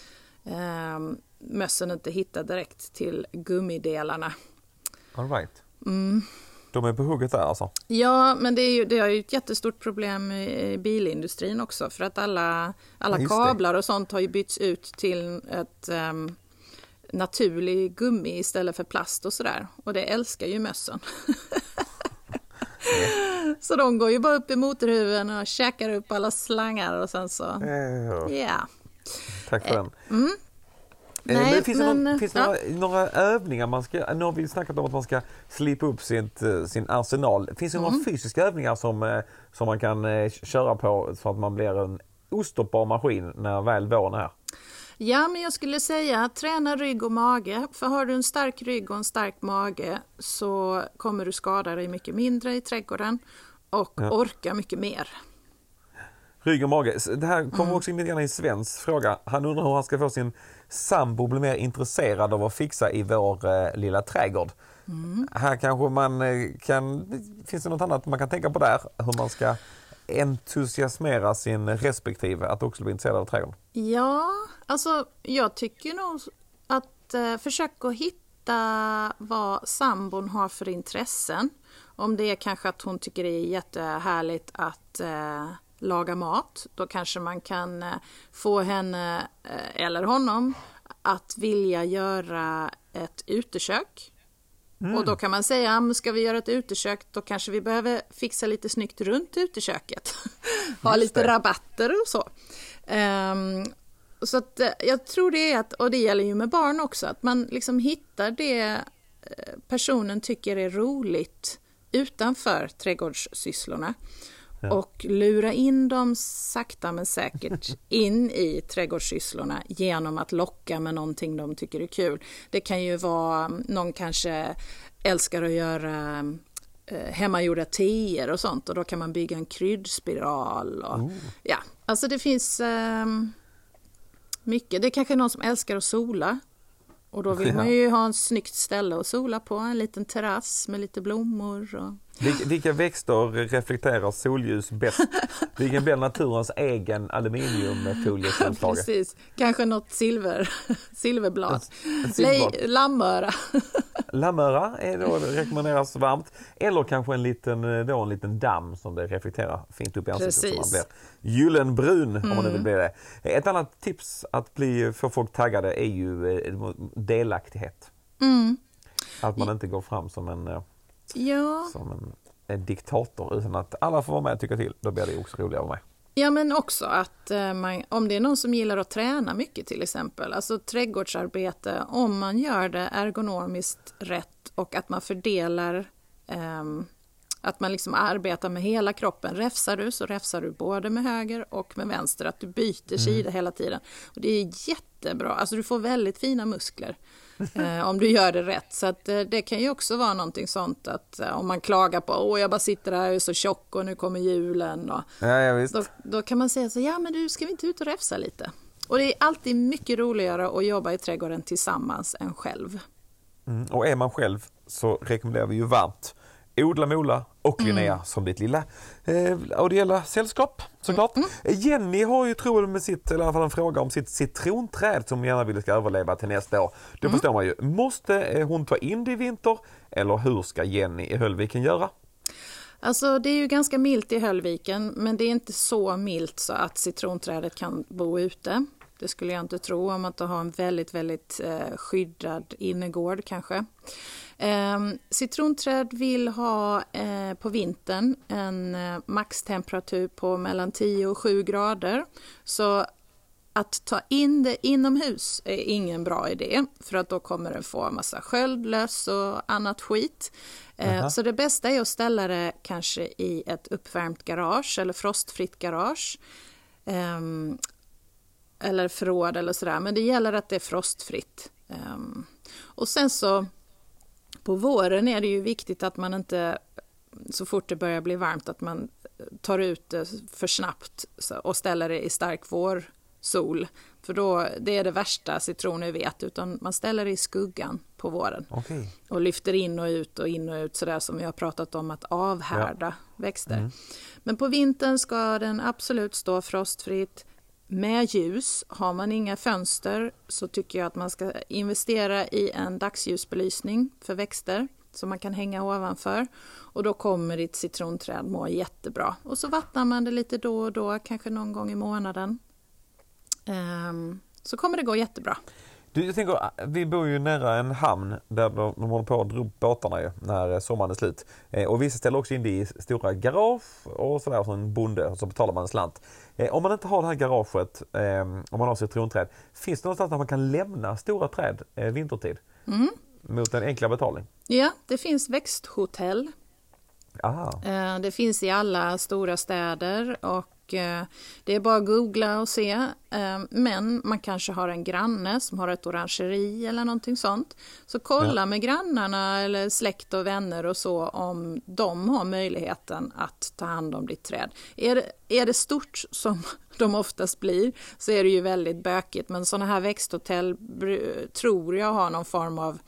eh, mössen inte hittar direkt till gummidelarna. All right. Mm. De är på hugget där alltså. Ja, men det är ju, det är ju ett jättestort problem i bilindustrin också för att alla, alla Ja, kablar och sånt har ju bytts ut till ett um, naturlig gummi istället för plast och sådär. Och det älskar ju mössen. Så de går ju bara upp i motorhuven och käkar upp alla slangar och sen så, ja. Eh, Yeah. Tack för den. Mm. Eh, Nej, men finns det, någon, men, finns det ja. några, några övningar man ska, nu har vi snackat om att man ska slipa upp sitt, eh, sin arsenal. Finns det några Mm. fysiska övningar som, eh, som man kan köra på så att man blir en ostoppbar maskin när väl våren är? Ja, men jag skulle säga träna rygg och mage. För har du en stark rygg och en stark mage så kommer du skada dig mycket mindre i trädgården och Ja. orka mycket mer. Rygg och mage. Det här kommer Mm. också in lite grann i Svens fråga. Han undrar hur han ska få sin sambo bli mer intresserad av att fixa i vår eh, lilla trädgård. Mm. Här kanske man eh, kan, finns det något annat man kan tänka på där? Hur man ska entusiasmera sin respektive att också bli intresserad av trädgården? Ja, alltså jag tycker nog att eh, försök att hitta vad sambon har för intressen. Om det är kanske att hon tycker det är jättehärligt att eh, laga mat, då kanske man kan eh, få henne eh, eller honom att vilja göra ett utekök. Och då kan man säga, men ska vi göra ett utekök då kanske vi behöver fixa lite snyggt runt uteköket. ha lite rabatter och så. Ehm, så att eh, jag tror det är att, och det gäller ju med barn också, att man liksom hittar det personen tycker är roligt utanför trädgårdssysslorna. Ja. Och lura in dem sakta men säkert in i trädgårdssysslorna genom att locka med någonting de tycker är kul. Det kan ju vara, någon kanske älskar att göra eh, hemmagjorda teer och sånt och då kan man bygga en kryddspiral. Och, ja, alltså det finns ehm, mycket. Det är kanske någon som älskar att sola. Och då vill man ju ha en snyggt ställe att sola på, en liten terrass med lite blommor. Och... Vilka, vilka växter reflekterar solljus bäst? Vilken blir naturens egen aluminiumfoliesolslage? Precis, kanske något silver, silverblad. Silverblad. Lammöra. Lammöra är då, rekommenderas varmt. Eller kanske en liten, eh, då, en liten damm som det reflekterar fint upp i ansiktet så man Precis. blir gyllenbrun om man nu vill bli det. Ett annat tips att bli, få folk taggade är ju eh, delaktighet. Mm. Att man inte går fram som en, eh, Ja, som en, en diktator utan att alla får vara med och tycka till. Då blir det också roligare att vara med. Ja, men också att eh, man, om det är någon som gillar att träna mycket till exempel, alltså trädgårdsarbete, om man gör det ergonomiskt rätt och att man fördelar, ehm, att man liksom arbetar med hela kroppen. Räfsar du så räfsar du både med höger och med vänster, att du byter sida hela tiden. Och det är jättebra, alltså du får väldigt fina muskler eh, om du gör det rätt. Så att, eh, det kan ju också vara någonting sånt att eh, om man klagar på åh jag bara sitter här och är så tjock och nu kommer julen. Och, Ja, då, då kan man säga så, ja men du ska vi inte ut och räfsa lite? Och det är alltid mycket roligare att jobba i trädgården tillsammans än själv. Mm. Och är man själv så rekommenderar vi ju varmt Odla Mola och Mm. Linnea som ditt lilla eh, audiella sällskap såklart. Mm. Jenny har ju tror jag med sitt, eller i alla fall en fråga om sitt citronträd som hon gärna vill ska överleva till nästa år. Då Mm. förstår man ju, måste eh, hon ta in det i vinter eller hur ska Jenny i Höllviken göra? Alltså det är ju ganska milt i Höllviken men det är inte så milt så att citronträdet kan bo ute. Det skulle jag inte tro om att du har en väldigt, väldigt eh, skyddad innergård kanske. Eh, citronträd vill ha eh, på vintern en eh, maxtemperatur på mellan 10 och 7 grader. Så att ta in det inomhus är ingen bra idé för att då kommer den få massa sköldlöss och annat skit. Eh, Jaha. Så det bästa är att ställa det kanske i ett uppvärmt garage eller frostfritt garage. Ehm, eller förråd eller sådär, men det gäller att det är frostfritt. Ehm, och sen så på våren är det ju viktigt att man inte så fort det börjar bli varmt att man tar ut det för snabbt och ställer det i stark vårsol. För då, det är det värsta citroner vet, utan man ställer det i skuggan på våren Okej. och lyfter in och ut och in och ut sådär som vi har pratat om att avhärda växter. Men på vintern ska den absolut stå frostfritt med ljus. Har man inga fönster så tycker jag att man ska investera i en dagsljusbelysning för växter som man kan hänga ovanför. Och då kommer ditt citronträd må jättebra. Och så vattnar man det lite då och då, kanske någon gång i månaden. Um, så kommer det gå jättebra. Du, jag tänker, vi bor ju nära en hamn där de, de håller på att dra upp båtarna ju, när sommaren är slut. Eh, och vissa ställer också in det i stora garage och sådär som en bonde och så betalar man en slant. Eh, om man inte har det här garaget, eh, om man har citronträd, finns det någonstans där man kan lämna stora träd eh, vintertid? Mm. Mot en enklare betalning? Ja, det finns växthotell. Aha. Eh, det finns i alla stora städer och eh, det är bara att googla och se. Eh, men man kanske har en granne som har ett orangeri eller någonting sånt. Så kolla Ja. med grannarna eller släkt och vänner och så om de har möjligheten att ta hand om ditt träd. Är det, är det stort som de oftast blir så är det ju väldigt bökigt men sådana här växthotell tror jag har någon form av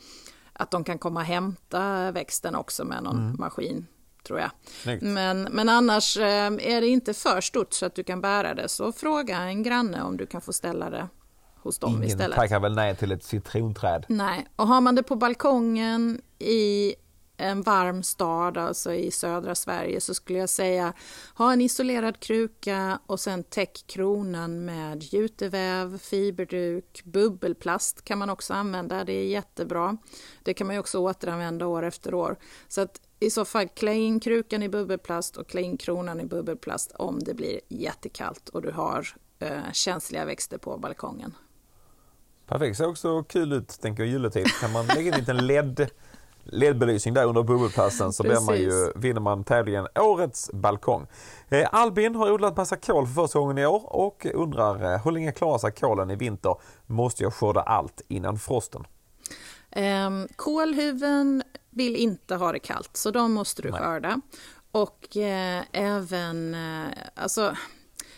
att de kan komma och hämta växten också med någon maskin tror jag. Snyggt. Men, men annars eh, är det inte för stort så att du kan bära det så fråga en granne om du kan få ställa det hos dem Ingen istället. tackar väl nej till ett citronträd? Nej, och har man det på balkongen i en varm stad, alltså i södra Sverige, så skulle jag säga ha en isolerad kruka och sen täck kronan med juteväv, fiberduk, bubbelplast kan man också använda, det är jättebra. Det kan man ju också återanvända år efter år. Så att i så fall klä in krukan i bubbelplast och klä in kronan i bubbelplast om det blir jättekallt och du har eh, känsliga växter på balkongen. Perfekt, ser också kul ut tänker jag juletid. Kan man lägga in en liten LED, LED-belysning där under bubbelplasten så blir man ju, vinner man tävlingen Årets balkong. Eh, Albin har odlat massa kål för första gången i år och undrar eh, hur länge klarar sig kålen i vinter? Måste jag skörda allt innan frosten? Um, kålhuven vill inte ha det kallt, så de måste du skörda. Och eh, även eh, alltså,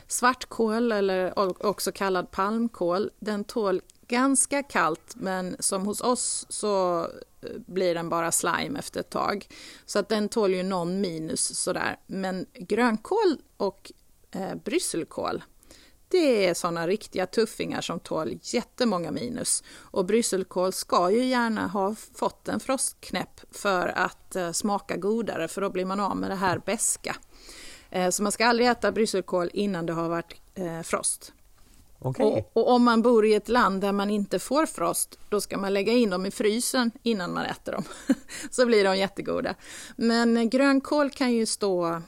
svartkål, eller också kallad palmkål, den tål ganska kallt, men som hos oss så eh, blir den bara slime efter ett tag. Så att den tål ju någon minus sådär. Men grönkål och eh, brysselkål, det är sådana riktiga tuffingar som tål jättemånga minus. Och brysselkål ska ju gärna ha fått en frostknäpp för att eh, smaka godare, för då blir man av med det här beska. Eh, så man ska aldrig äta brysselkål innan det har varit eh, frost. Okej. Och, och om man bor i ett land där man inte får frost, då ska man lägga in dem i frysen innan man äter dem. Så blir de jättegoda. Men grönkål kan ju stå,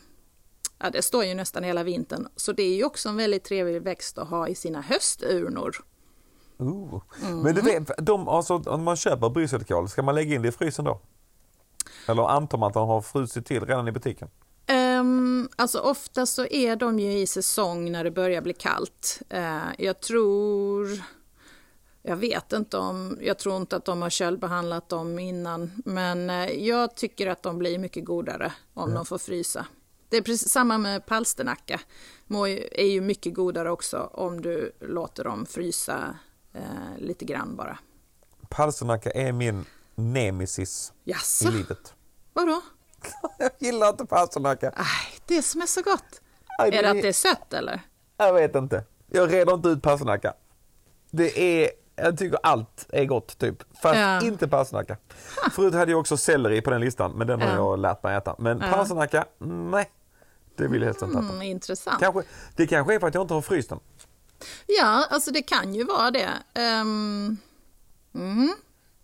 ja det står ju nästan hela vintern, så det är ju också en väldigt trevlig växt att ha i sina hösturnor. Ooh. Mm. Men du vet, de, alltså, om man köper brysselkål, ska man lägga in det i frysen då? Eller antar man att de har frusit till redan i butiken? Um, alltså ofta så är de ju i säsong när det börjar bli kallt. Eh, jag tror... Jag vet inte om... Jag tror inte att de har köldbehandlat dem innan. Men eh, jag tycker att de blir mycket godare om de får frysa. Det är precis samma med palsternacka. Må ju- är ju mycket godare också om du låter dem frysa eh, lite grann bara. Palsternacka är min nemesis Jaså, i livet. vadå? Jag gillar inte palsternacka. Aj, det som är så gott. Aj, Är det att det är sött eller? Jag vet inte. Jag reder inte ut palsternacka. Det är, jag tycker allt är gott typ. Fast Ja. inte palsternacka. Förut hade jag också selleri på den listan men den har Ja. jag lärt mig äta. Men Ja. palsternacka, nej. Det vill inte äta. Mm, intressant. Kanske, det kanske är för att jag inte har fryst den. Ja, alltså det kan ju vara det. Ehm, mm,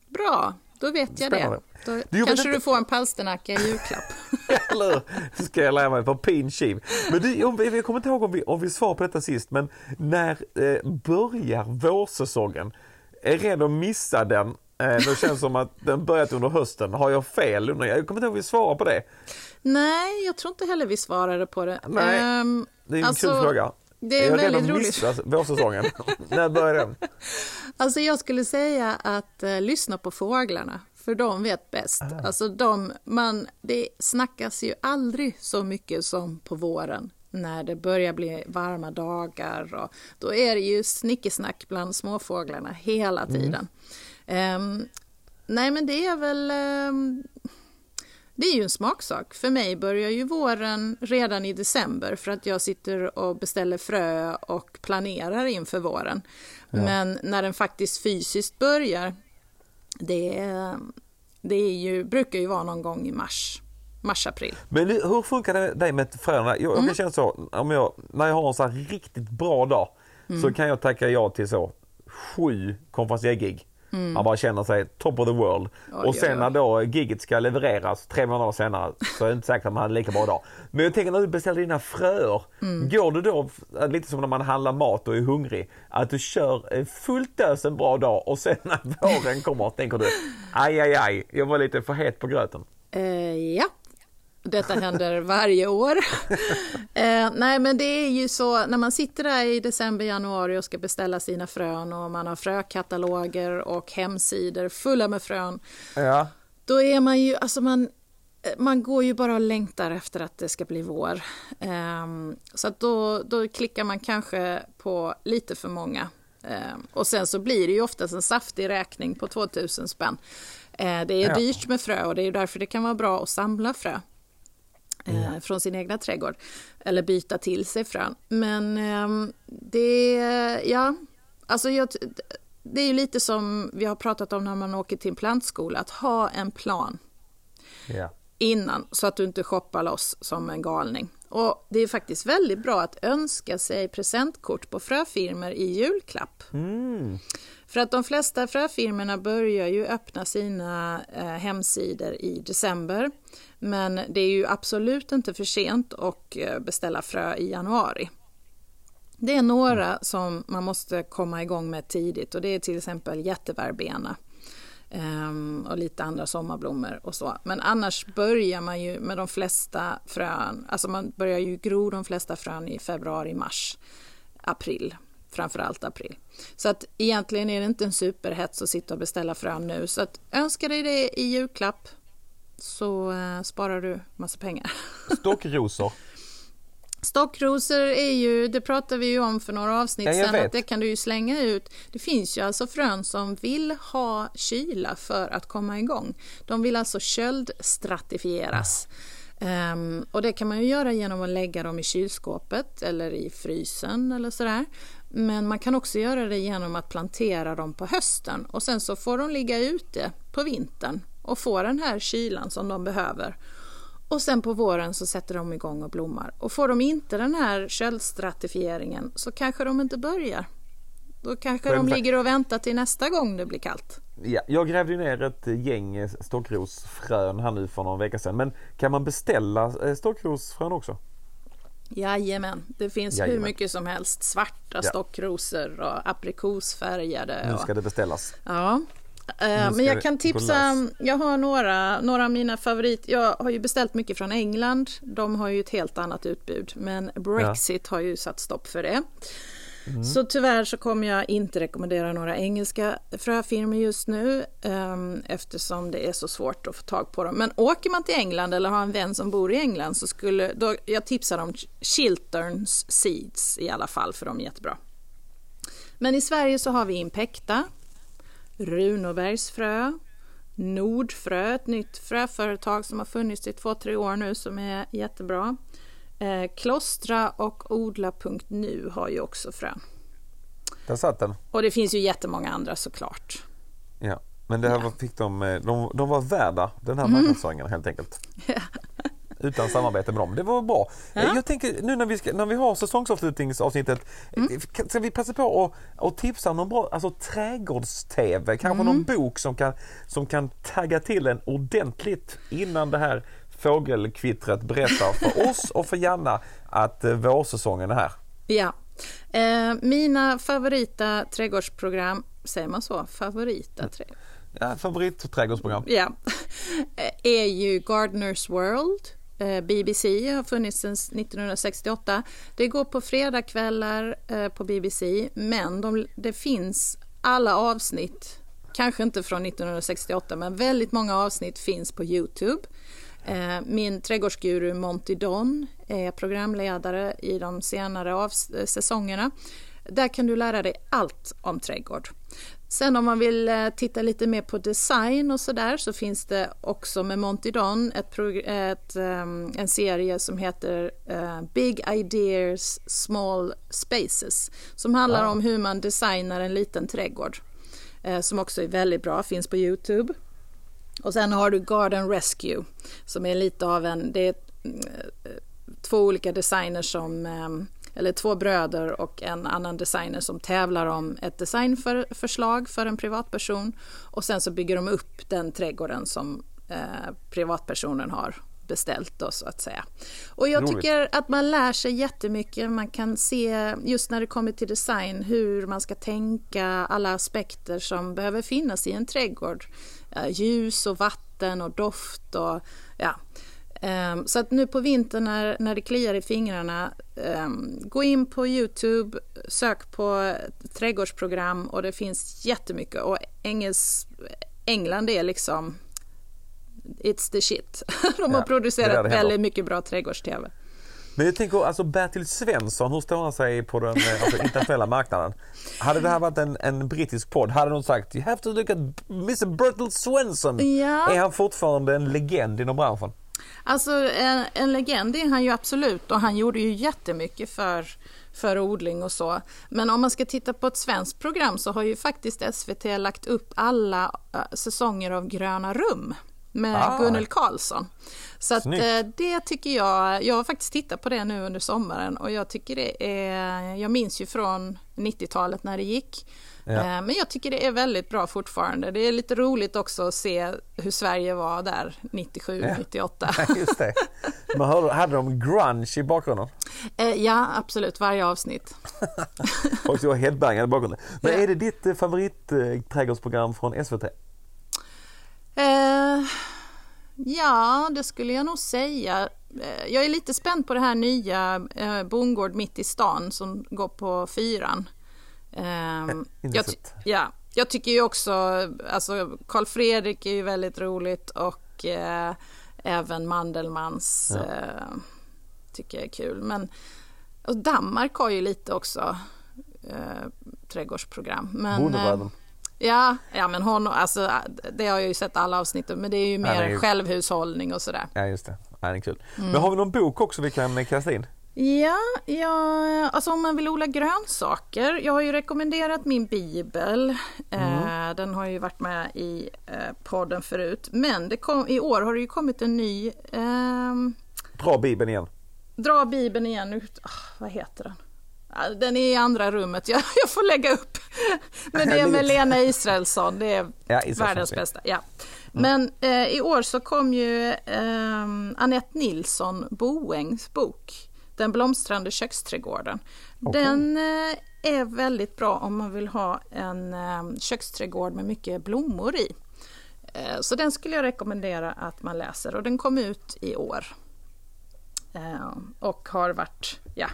bra, då vet jag Spännande. det. Då Du, kanske du får en palsternacka i julklapp. Eller hur? Ska jag lära mig på pin kiv. Men du, om jag kommer inte ihåg om vi, om vi svarade på detta sist, men när eh, börjar vårsäsongen? Är rädd att missa den? Eh, det känns som att den börjat under hösten. Har jag fel? Jag kommer inte ihåg om vi svarar på det. Nej, jag tror inte heller vi svarade på det. Nej, Ehm, Det är en alltså, kul fråga. Det är jag väldigt roligt. vårsäsongen. när börjar den? Alltså jag skulle säga att eh, lyssna på fåglarna, för de vet bäst. Ah. Alltså de, man, det snackas ju aldrig så mycket som på våren när det börjar bli varma dagar. Och då är det ju snickesnack bland småfåglarna hela Mm. Ehm, nej men det är väl... ehm, det är ju en smaksak. För mig börjar ju våren redan i december för att jag sitter och beställer frö och planerar inför våren. Men när den faktiskt fysiskt börjar, det, det är ju, brukar ju vara någon gång i mars, mars-april. Men hur funkar det dig med fröna? Jag, jag Mm. kan känna så, om jag, när jag har en så här riktigt bra dag så Mm. kan jag tacka ja till så sju konferencier-gig. Man bara känner sig top of the world. Oj, och sen när då giget ska levereras tre månader senare så är det inte säkert att man hade lika bra dag. Men jag tänker när du beställer dina fröer, Mm. går du då, lite som när man handlar mat och är hungrig, att du kör fullt ös en bra dag och sen när våren kommer tänker du aj, aj, aj, jag var lite för het på gröten. Eh, ja, detta händer varje år. eh, nej, men det är ju så när man sitter där i december, januari och ska beställa sina frön och man har frökataloger och hemsidor fulla med frön. Ja. Då är man ju, alltså man, eh, man går ju bara och längtar efter att det ska bli vår. Ehm, så att då, då klickar man kanske på lite för många. Ehm, och sen så blir det ju oftast en saftig räkning på 2000 spänn. Eh, det är Ja. dyrt med frö och det är därför det kan vara bra att samla frö. Eh, Från sin egna trädgård. Eller byta till sig frön. Men ehm, det, ja, alltså jag, det är ju lite som vi har pratat om när man åker till en plantskola. Att ha en plan Ja. innan så att du inte shoppar loss som en galning. Och det är faktiskt väldigt bra att önska sig presentkort på fröfirmor i julklapp. Mm. För att de flesta fröfirmorna börjar ju öppna sina eh, hemsidor i december. Men det är ju absolut inte för sent att eh, beställa frö i januari. Det är några som man måste komma igång med tidigt och det är till exempel jätteverbena. Ehm, och lite andra sommarblommor och så. Men annars börjar man ju med de flesta frön, alltså man börjar ju gro de flesta frön i februari, mars, april. Framförallt april. Så att egentligen är det inte en superhets att sitta och beställa frön nu. Så att önska dig det i julklapp så eh, sparar du massa pengar. Stockrosor. Stockrosor är ju, det pratade vi ju om för några avsnitt Ja, sedan, att det kan du ju slänga ut. Det finns ju alltså frön som vill ha kyla för att komma igång. De vill alltså köldstratifieras. Ehm, och det kan man ju göra genom att lägga dem i kylskåpet eller i frysen eller sådär. Men man kan också göra det genom att plantera dem på hösten och sen så får de ligga ute på vintern och få den här kylan som de behöver. Och sen på våren så sätter de igång och blommar. Och får de inte den här köldstratifieringen så kanske de inte börjar. Då kanske de ligger och väntar till nästa gång det blir kallt. Ja, jag grävde ner ett gäng eh, stockrosfrön här nu för någon vecka sedan. Men kan man beställa eh, stockrosfrön också? Jajamän, det finns hur Jajamän. mycket som helst. Svarta Ja. stockrosor och aprikosfärgade. Nu och- ska det beställas. Ja. Eh, Men jag kan tipsa, jag har några, några av mina favorit, jag har ju beställt mycket från England, de har ju ett helt annat utbud, men Brexit har ju satt stopp för det. Mm. Så tyvärr så kommer jag inte rekommendera några engelska fröfirmor just nu ehm, eftersom det är så svårt att få tag på dem. Men åker man till England eller har en vän som bor i England så skulle, då, jag tipsar om Chilterns Seeds i alla fall för de är jättebra. Men i Sverige så har vi Impecta, Runobergs frö, Nordfrö, ett nytt fröföretag som har funnits i två, tre år nu som är jättebra. Eh, Klostra och Odla.nu har ju också frön. Där satt den. Och det finns ju jättemånga andra såklart. Ja. Men det här var- fick de, eh, de, de var värda den här Mm. marknadsföringen helt enkelt. Utan samarbete med dem. Det var bra. Ja. Eh, Jag tänker nu när vi, ska, när vi har säsongsavslutningsavsnittet. Mm. eh, kan- Ska vi passa på att, att tipsa om någon bra alltså, trädgårds-tv? Kanske Mm. någon bok som kan, som kan tagga till en ordentligt innan det här fågelkvittret berättar för oss och för Janna att eh, vårsäsongen är här. Ja. Eh, mina favorita trädgårdsprogram, säger man så? Favorita trädgårds... Ja, favoritträdgårdsprogram. Ja. är ju Gardeners World. Eh, BBC har funnits sedan 1968. Det går på fredagskvällar eh, på BBC, men de, det finns alla avsnitt, kanske inte från 1968, men väldigt många avsnitt finns på Youtube. Eh, min trädgårdsguru Monty Don är programledare i de senare säsongerna. Där kan du lära dig allt om trädgård. Sen om man vill eh, titta lite mer på design och sådär så finns det också med Monty Don ett, ett, ehm, en serie som heter eh, Big Ideas Small Spaces som handlar om hur man designar en liten trädgård. Eh, som också är väldigt bra, finns på Youtube. Och sen har du Garden Rescue som är lite av en, det är två olika designers som eh, eller två bröder och en annan designer som tävlar om ett designförslag för en privatperson och sen så bygger de upp den trädgården som eh, privatpersonen har beställt då så att säga. Och jag Roligt. tycker att man lär sig jättemycket. Man kan se just när det kommer till design hur man ska tänka alla aspekter som behöver finnas i en trädgård. Eh, Ljus och vatten och doft och ja. Ehm, Så att nu på vintern när, när det kliar i fingrarna, ehm, gå in på Youtube, sök på trädgårdsprogram och det finns jättemycket. Och Engels, England är liksom It's the shit. De har Ja, producerat väldigt mycket bra trädgårds-tv. Men jag tänker alltså Bertil Svensson, hur står han sig på den eh, alltså, internationella marknaden? Hade det här varit en, en brittisk podd hade någon sagt You have to look at Mr Bertil Svensson. Ja. Är han fortfarande en legend inom branschen? Alltså en, en legend är han ju absolut och han gjorde ju jättemycket för, för odling och så. Men om man ska titta på ett svenskt program så har ju faktiskt SVT lagt upp alla äh, säsonger av Gröna rum med Ah. Gunnel Karlsson. Så att, eh, det tycker jag, jag har faktiskt tittat på det nu under sommaren och jag tycker det är, jag minns ju från 90-talet när det gick. Ja. Eh, Men jag tycker det är väldigt bra fortfarande. Det är lite roligt också att se hur Sverige var där 97, Ja. 98. Just det. Hörde, hade de grunge i bakgrunden? Eh, Ja, absolut. Varje avsnitt. Och så headbangade i bakgrunden. Men är det ditt eh, favoritträdgårdsprogram från SVT? Eh, ja, det skulle jag nog säga. Jag är lite spänd på det här nya eh, Bondgård mitt i stan som går på fyran. Inte jag, ja, jag tycker ju också, alltså Karl Fredrik är ju väldigt roligt och eh, även Mandelmans Ja. eh, tycker jag är kul. Men och Danmark har ju lite också eh, trädgårdsprogram. Men, Bondebröderna. eh, Ja, ja men hon, alltså, det har jag ju sett alla avsnitt men det är ju mer det är ju- självhushållning och sådär. Ja just det. Ja, det är kul. Mm. Men har vi någon bok också vi kan kasta in? Ja, ja, alltså om man vill odla grönsaker. Jag har ju rekommenderat min bibel. Eh, den har ju varit med i eh, podden förut. Men det kom, i år har det ju kommit en ny ehm, Dra bibeln igen. Dra bibeln igen. ut- Ah, vad heter den? Den är i andra rummet. Jag, jag får lägga upp. Men det är med Lena Israelsson. Det är Ja, världens bästa. Ja. Men eh, i år så kom ju eh, Annette Nilsson Boängs bok Den blomstrande köksträdgården. Okej. Den eh, är väldigt bra om man vill ha en eh, köksträdgård med mycket blommor i. Eh, så den skulle jag rekommendera att man läser och den kom ut i år. Och har varit, ja.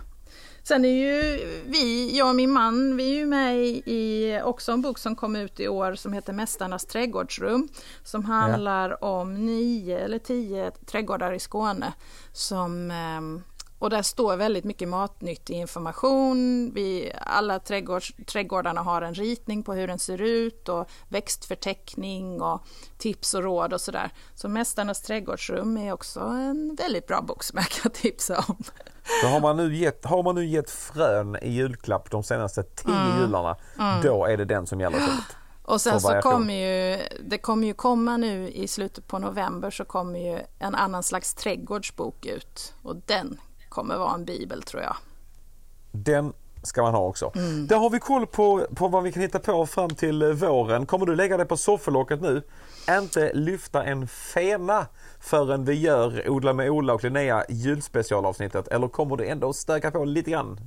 Sen är ju vi, jag och min man, vi är ju med i, också en bok som kom ut i år som heter Mästarnas trädgårdsrum. Som handlar om nio eller tio trädgårdar i Skåne. Som, ehm, och där står väldigt mycket matnyttig information. Vi, alla trädgårds, trädgårdarna har en ritning på hur den ser ut och växtförteckning och tips och råd och sådär. Så Mästarnas trädgårdsrum är också en väldigt bra bok som jag kan tipsa om. Så har man nu gett, har man nu gett frön i julklapp de senaste tio Mm. jularna, då är det den som gäller istället. Och sen så kommer ju, det kommer ju komma nu i slutet på november så kommer ju en annan slags trädgårdsbok ut. Och den kommer vara en bibel tror jag. Den ska man ha också. Mm. Där har vi koll på, på vad vi kan hitta på fram till eh, våren. Kommer du lägga dig på soffelocket nu? Inte lyfta en fena förrän vi gör Odla med Ola och Linnea julspecialavsnittet eller kommer du ändå stöka på lite grann?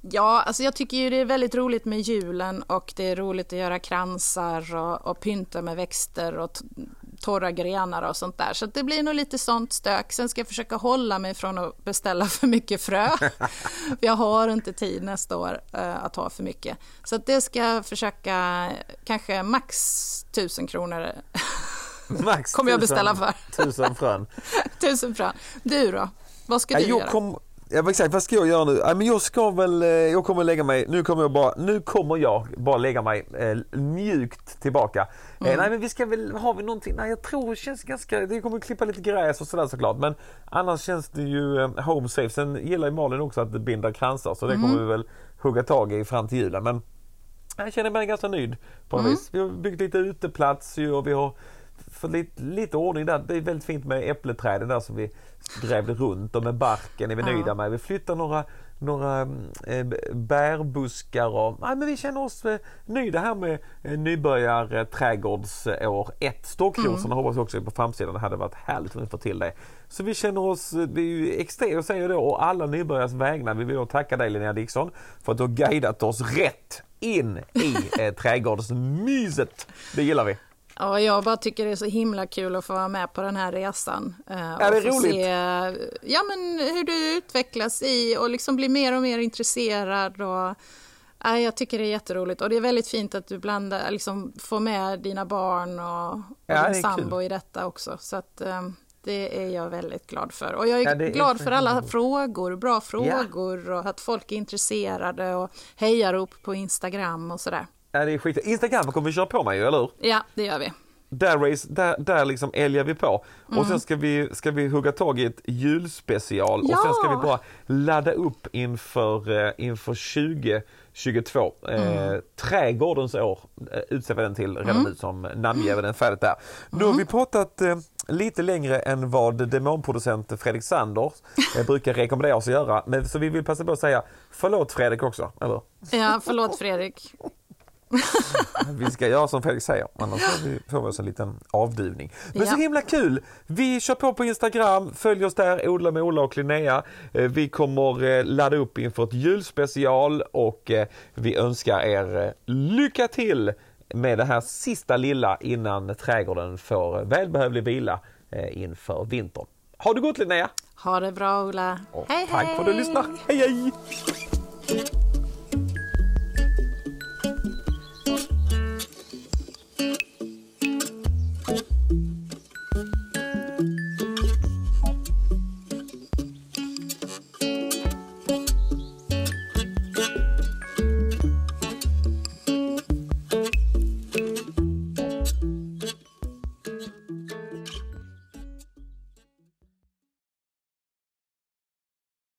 Ja, alltså jag tycker ju det är väldigt roligt med julen och det är roligt att göra kransar och, och pynta med växter och torra grenar och sånt där. Så det blir nog lite sånt stök. Sen ska jag försöka hålla mig från att beställa för mycket frö. för jag har inte tid nästa år eh, att ha för mycket. Så att det ska jag försöka, kanske max tusen kronor Max kommer jag beställa för. Tusen frön. tusen frön. Du då? Vad ska du jag göra? kom, ja, exakt, vad ska jag göra nu? Ja, men jag ska väl, eh, jag kommer lägga mig, nu kommer jag bara, nu kommer jag bara lägga mig eh, mjukt tillbaka. Mm. Eh, nej men vi ska väl, har vi någonting? Nej jag tror det känns ganska, det kommer klippa lite gräs och sådär såklart. Men annars känns det ju eh, home safe. Sen gillar ju Malin också att binda kransar så det Mm. kommer vi väl hugga tag i fram till julen. Men jag känner mig ganska nöjd på något Mm. vis. Vi har byggt lite uteplats ju och vi har få lite, lite ordning där. Det är väldigt fint med äppleträden där som vi grävde runt och med barken är vi Ja. nöjda med. Vi flyttar några, några eh, bärbuskar och nej, men vi känner oss eh, nöjda här med eh, nybörjar eh, trädgårdsår 1. Stockrosorna hoppas vi också är på framsidan. Det hade varit härligt om vi får till det. Så vi känner oss, eh, vi är ju extremt, jag säger det, och alla nybörjares vägnar. Vi vill då tacka dig Linnea Dixon för att du har guidat oss rätt in i eh, trädgårdsmyset. Det gillar vi. Ja, jag bara tycker det är så himla kul att få vara med på den här resan. eh, Ja, det är få roligt. Se, ja, men hur du utvecklas i och liksom blir mer och mer intresserad. Och, ja, jag tycker det är jätteroligt och det är väldigt fint att du blandar, liksom, får med dina barn och, Ja, det din sambo kul. i detta också. Så att, eh, det är jag väldigt glad för. Och jag är, Ja, det är glad för alla frågor, bra frågor och att folk är intresserade och hejarop på Instagram och sådär. Ja, det är skit. Instagram kommer vi köra på med ju, eller hur? Ja, det gör vi. Där, race, där, där liksom älgar vi på. Mm. Och sen ska vi, ska vi hugga tag i ett julspecial och Ja! sen ska vi bara ladda upp inför, eh, inför 2022. Eh, trädgårdens år eh, utser vi den till redan nu som namnger vi den färdigt där. Nu har vi pratat eh, lite längre än vad demonproducent Fredrik Sander eh, brukar rekommendera oss att göra. Men, så vi vill passa på att säga förlåt Fredrik också, eller? Ja, förlåt Fredrik. Vi ska göra som Fredrik säger, annars får vi, får vi oss en liten avduvning. Men så Ja. himla kul! Vi kör på på Instagram, följ oss där, Odla med Ola och Linnea. Eh, Vi kommer eh, ladda upp inför ett julspecial och eh, vi önskar er lycka till med det här sista lilla innan trädgården får välbehövlig vila inför vintern. Ha det gott Linnea! Ha det bra Ola. Och hej tack för att du lyssnar! Hej hej!